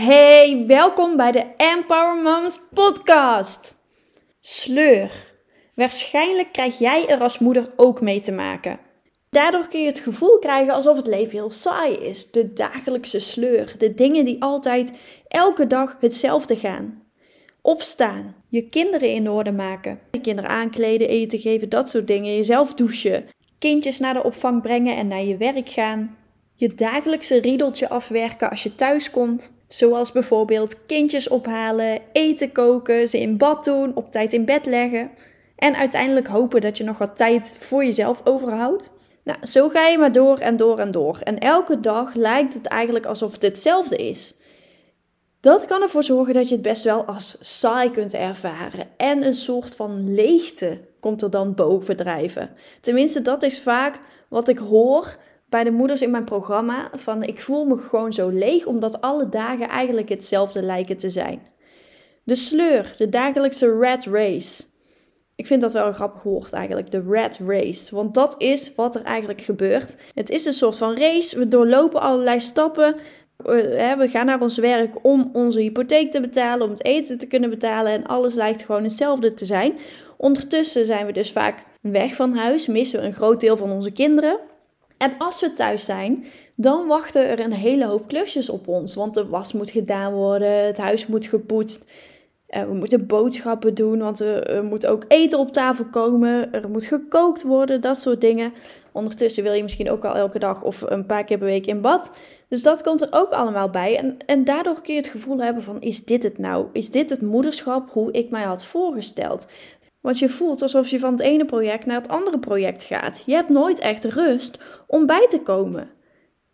Hey, welkom bij de Empower Moms podcast. Sleur. Waarschijnlijk krijg jij er als moeder ook mee te maken. Daardoor kun je het gevoel krijgen alsof het leven heel saai is. De dagelijkse sleur, de dingen die altijd elke dag hetzelfde gaan. Opstaan, je kinderen in orde maken, je kinderen aankleden, eten geven, dat soort dingen, jezelf douchen, kindjes naar de opvang brengen en naar je werk gaan. Je dagelijkse riedeltje afwerken als je thuis komt. Zoals bijvoorbeeld kindjes ophalen, eten koken, ze in bad doen, op tijd in bed leggen. En uiteindelijk hopen dat je nog wat tijd voor jezelf overhoudt. Nou, zo ga je maar door en door en door. En elke dag lijkt het eigenlijk alsof het hetzelfde is. Dat kan ervoor zorgen dat je het best wel als saai kunt ervaren. En een soort van leegte komt er dan bovendrijven. Tenminste, dat is vaak wat ik hoor bij de moeders in mijn programma. Van ik voel me gewoon zo leeg omdat alle dagen eigenlijk hetzelfde lijken te zijn. De sleur, de dagelijkse rat race. Ik vind dat wel een grappig woord eigenlijk, de rat race. Want dat is wat er eigenlijk gebeurt. Het is een soort van race. We doorlopen allerlei stappen. We gaan naar ons werk om onze hypotheek te betalen, om het eten te kunnen betalen. En alles lijkt gewoon hetzelfde te zijn. Ondertussen zijn we dus vaak weg van huis, missen we een groot deel van onze kinderen. En als we thuis zijn, dan wachten er een hele hoop klusjes op ons. Want de was moet gedaan worden, het huis moet gepoetst. Eh, we moeten boodschappen doen, want er, moet ook eten op tafel komen. Er moet gekookt worden, dat soort dingen. Ondertussen wil je misschien ook al elke dag of een paar keer per week in bad. Dus dat komt er ook allemaal bij. En, en daardoor kun je het gevoel hebben van, is dit het nou? Is dit het moederschap hoe ik mij had voorgesteld? Want je voelt alsof je van het ene project naar het andere project gaat. Je hebt nooit echt rust om bij te komen.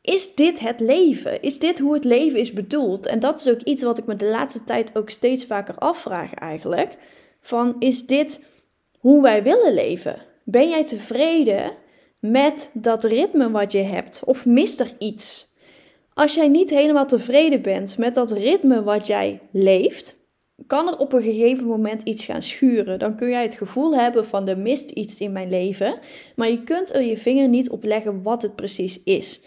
Is dit het leven? Is dit hoe het leven is bedoeld? En dat is ook iets wat ik me de laatste tijd ook steeds vaker afvraag eigenlijk. Van is dit hoe wij willen leven? Ben jij tevreden met dat ritme wat je hebt? Of mist er iets? Als jij niet helemaal tevreden bent met dat ritme wat jij leeft, kan er op een gegeven moment iets gaan schuren. Dan kun jij het gevoel hebben van er mist iets in mijn leven, maar je kunt er je vinger niet op leggen wat het precies is.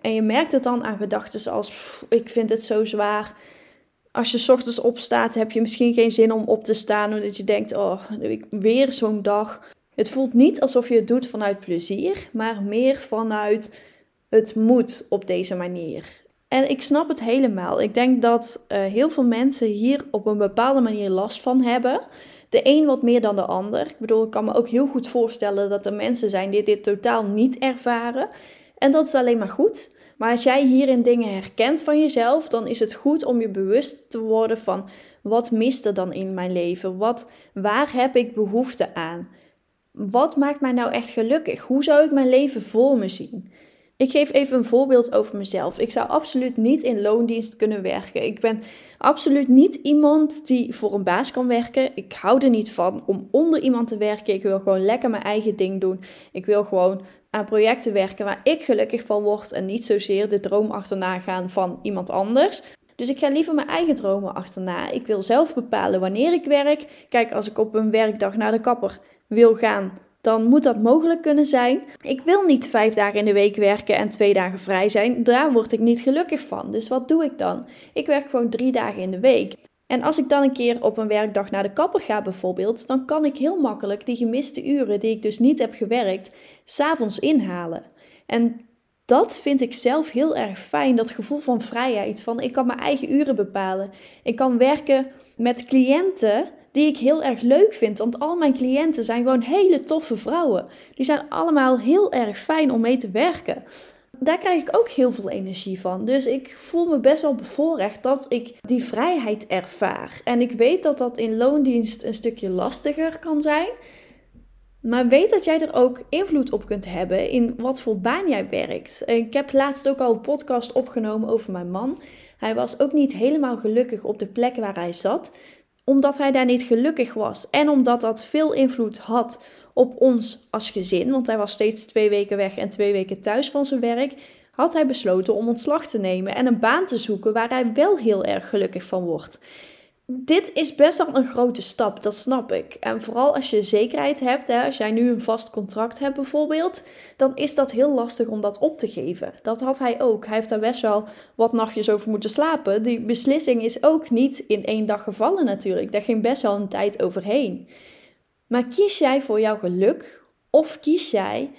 En je merkt het dan aan gedachten als ik vind het zo zwaar. Als je s ochtends opstaat, heb je misschien geen zin om op te staan, omdat je denkt, oh, weer zo'n dag. Het voelt niet alsof je het doet vanuit plezier, maar meer vanuit het moet op deze manier. En ik snap het helemaal. Ik denk dat uh, heel veel mensen hier op een bepaalde manier last van hebben. De een wat meer dan de ander. Ik bedoel, ik kan me ook heel goed voorstellen dat er mensen zijn die dit totaal niet ervaren. En dat is alleen maar goed. Maar als jij hierin dingen herkent van jezelf, dan is het goed om je bewust te worden van wat mist er dan in mijn leven? Wat, waar heb ik behoefte aan? Wat maakt mij nou echt gelukkig? Hoe zou ik mijn leven voor me zien? Ik geef even een voorbeeld over mezelf. Ik zou absoluut niet in loondienst kunnen werken. Ik ben absoluut niet iemand die voor een baas kan werken. Ik hou er niet van om onder iemand te werken. Ik wil gewoon lekker mijn eigen ding doen. Ik wil gewoon aan projecten werken waar ik gelukkig van word en niet zozeer de droom achterna gaan van iemand anders. Dus ik ga liever mijn eigen dromen achterna. Ik wil zelf bepalen wanneer ik werk. Kijk, als ik op een werkdag naar de kapper wil gaan, dan moet dat mogelijk kunnen zijn. Ik wil niet vijf dagen in de week werken en twee dagen vrij zijn. Daar word ik niet gelukkig van. Dus wat doe ik dan? Ik werk gewoon drie dagen in de week. En als ik dan een keer op een werkdag naar de kapper ga bijvoorbeeld, dan kan ik heel makkelijk die gemiste uren die ik dus niet heb gewerkt, s'avonds inhalen. En dat vind ik zelf heel erg fijn, dat gevoel van vrijheid, van ik kan mijn eigen uren bepalen. Ik kan werken met cliënten die ik heel erg leuk vind. Want al mijn cliënten zijn gewoon hele toffe vrouwen. Die zijn allemaal heel erg fijn om mee te werken. Daar krijg ik ook heel veel energie van. Dus ik voel me best wel bevoorrecht dat ik die vrijheid ervaar. En ik weet dat dat in loondienst een stukje lastiger kan zijn. Maar weet dat jij er ook invloed op kunt hebben in wat voor baan jij werkt. Ik heb laatst ook al een podcast opgenomen over mijn man. Hij was ook niet helemaal gelukkig op de plek waar hij zat omdat hij daar niet gelukkig was en omdat dat veel invloed had op ons als gezin, want hij was steeds twee weken weg en twee weken thuis van zijn werk, had hij besloten om ontslag te nemen en een baan te zoeken waar hij wel heel erg gelukkig van wordt. Dit is best wel een grote stap, dat snap ik. En vooral als je zekerheid hebt, hè, als jij nu een vast contract hebt bijvoorbeeld, dan is dat heel lastig om dat op te geven. Dat had hij ook. Hij heeft daar best wel wat nachtjes over moeten slapen. Die beslissing is ook niet in één dag gevallen natuurlijk. Daar ging best wel een tijd overheen. Maar kies jij voor jouw geluk of kies jij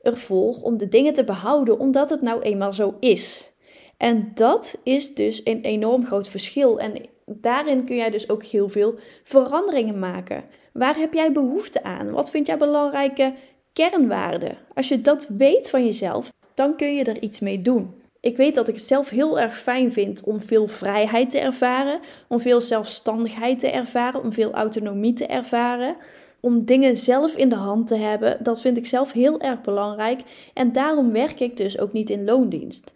ervoor om de dingen te behouden omdat het nou eenmaal zo is? En dat is dus een enorm groot verschil. En daarin kun jij dus ook heel veel veranderingen maken. Waar heb jij behoefte aan? Wat vind jij belangrijke kernwaarden? Als je dat weet van jezelf, dan kun je er iets mee doen. Ik weet dat ik het zelf heel erg fijn vind om veel vrijheid te ervaren, om veel zelfstandigheid te ervaren, om veel autonomie te ervaren. Om dingen zelf in de hand te hebben, dat vind ik zelf heel erg belangrijk. En daarom werk ik dus ook niet in loondienst.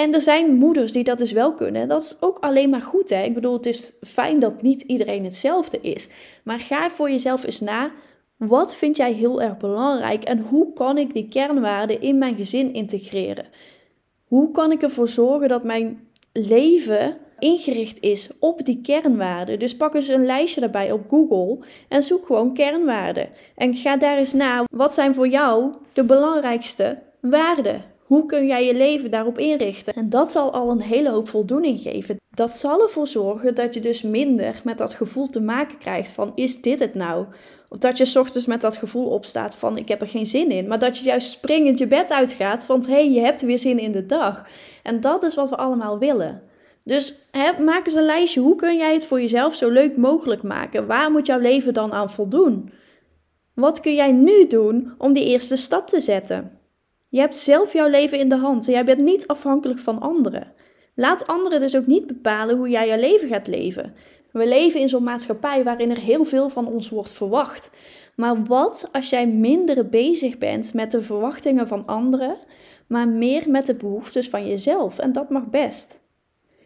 En er zijn moeders die dat dus wel kunnen. Dat is ook alleen maar goed. Hè? Ik bedoel, het is fijn dat niet iedereen hetzelfde is. Maar ga voor jezelf eens na. Wat vind jij heel erg belangrijk en hoe kan ik die kernwaarden in mijn gezin integreren? Hoe kan ik ervoor zorgen dat mijn leven ingericht is op die kernwaarden? Dus pak eens een lijstje daarbij op Google en zoek gewoon kernwaarden. En ga daar eens na. Wat zijn voor jou de belangrijkste waarden? Hoe kun jij je leven daarop inrichten? En dat zal al een hele hoop voldoening geven. Dat zal ervoor zorgen dat je dus minder met dat gevoel te maken krijgt van is dit het nou? Of dat je s ochtends met dat gevoel opstaat van ik heb er geen zin in. Maar dat je juist springend je bed uitgaat van hé, hey, je hebt weer zin in de dag. En dat is wat we allemaal willen. Dus hè, maak eens een lijstje. Hoe kun jij het voor jezelf zo leuk mogelijk maken? Waar moet jouw leven dan aan voldoen? Wat kun jij nu doen om die eerste stap te zetten? Je hebt zelf jouw leven in de hand en jij bent niet afhankelijk van anderen. Laat anderen dus ook niet bepalen hoe jij jouw leven gaat leven. We leven in zo'n maatschappij waarin er heel veel van ons wordt verwacht. Maar wat als jij minder bezig bent met de verwachtingen van anderen, maar meer met de behoeftes van jezelf? En dat mag best.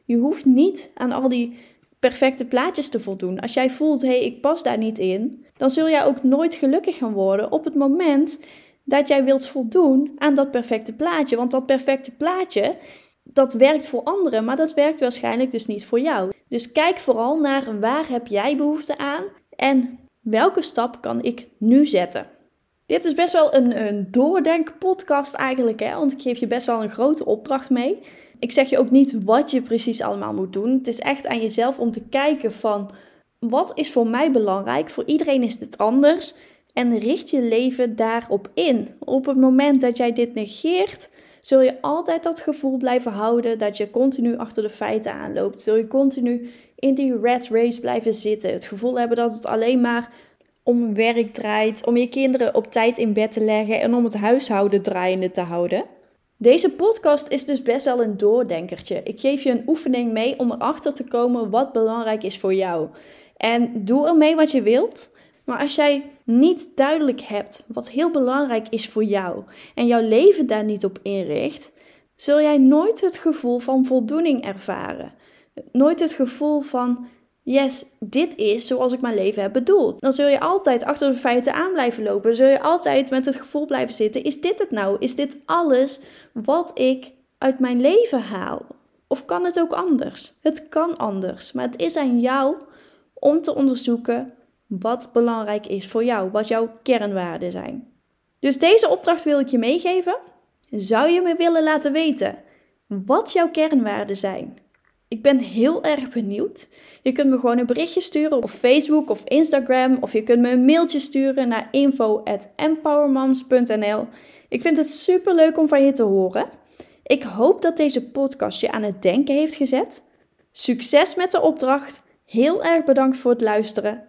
Je hoeft niet aan al die perfecte plaatjes te voldoen. Als jij voelt, hé, hey, ik pas daar niet in, dan zul jij ook nooit gelukkig gaan worden op het moment dat jij wilt voldoen aan dat perfecte plaatje. Want dat perfecte plaatje, dat werkt voor anderen, maar dat werkt waarschijnlijk dus niet voor jou. Dus kijk vooral naar waar heb jij behoefte aan en welke stap kan ik nu zetten. Dit is best wel een, een doordenk-podcast eigenlijk, hè? want ik geef je best wel een grote opdracht mee. Ik zeg je ook niet wat je precies allemaal moet doen. Het is echt aan jezelf om te kijken van wat is voor mij belangrijk. Voor iedereen is dit anders. En richt je leven daarop in. Op het moment dat jij dit negeert, zul je altijd dat gevoel blijven houden dat je continu achter de feiten aanloopt. Zul je continu in die red race blijven zitten. Het gevoel hebben dat het alleen maar om werk draait, om je kinderen op tijd in bed te leggen en om het huishouden draaiende te houden. Deze podcast is dus best wel een doordenkertje. Ik geef je een oefening mee om erachter te komen wat belangrijk is voor jou. En doe ermee wat je wilt. Maar als jij niet duidelijk hebt wat heel belangrijk is voor jou en jouw leven daar niet op inricht, zul jij nooit het gevoel van voldoening ervaren. Nooit het gevoel van, yes, dit is zoals ik mijn leven heb bedoeld. Dan zul je altijd achter de feiten aan blijven lopen. Zul je altijd met het gevoel blijven zitten, is dit het nou? Is dit alles wat ik uit mijn leven haal? Of kan het ook anders? Het kan anders, maar het is aan jou om te onderzoeken wat belangrijk is voor jou, wat jouw kernwaarden zijn. Dus deze opdracht wil ik je meegeven. Zou je me willen laten weten wat jouw kernwaarden zijn? Ik ben heel erg benieuwd. Je kunt me gewoon een berichtje sturen op Facebook of Instagram. Of je kunt me een mailtje sturen naar info.empowermoms.nl. Ik vind het super leuk om van je te horen. Ik hoop dat deze podcast je aan het denken heeft gezet. Succes met de opdracht. Heel erg bedankt voor het luisteren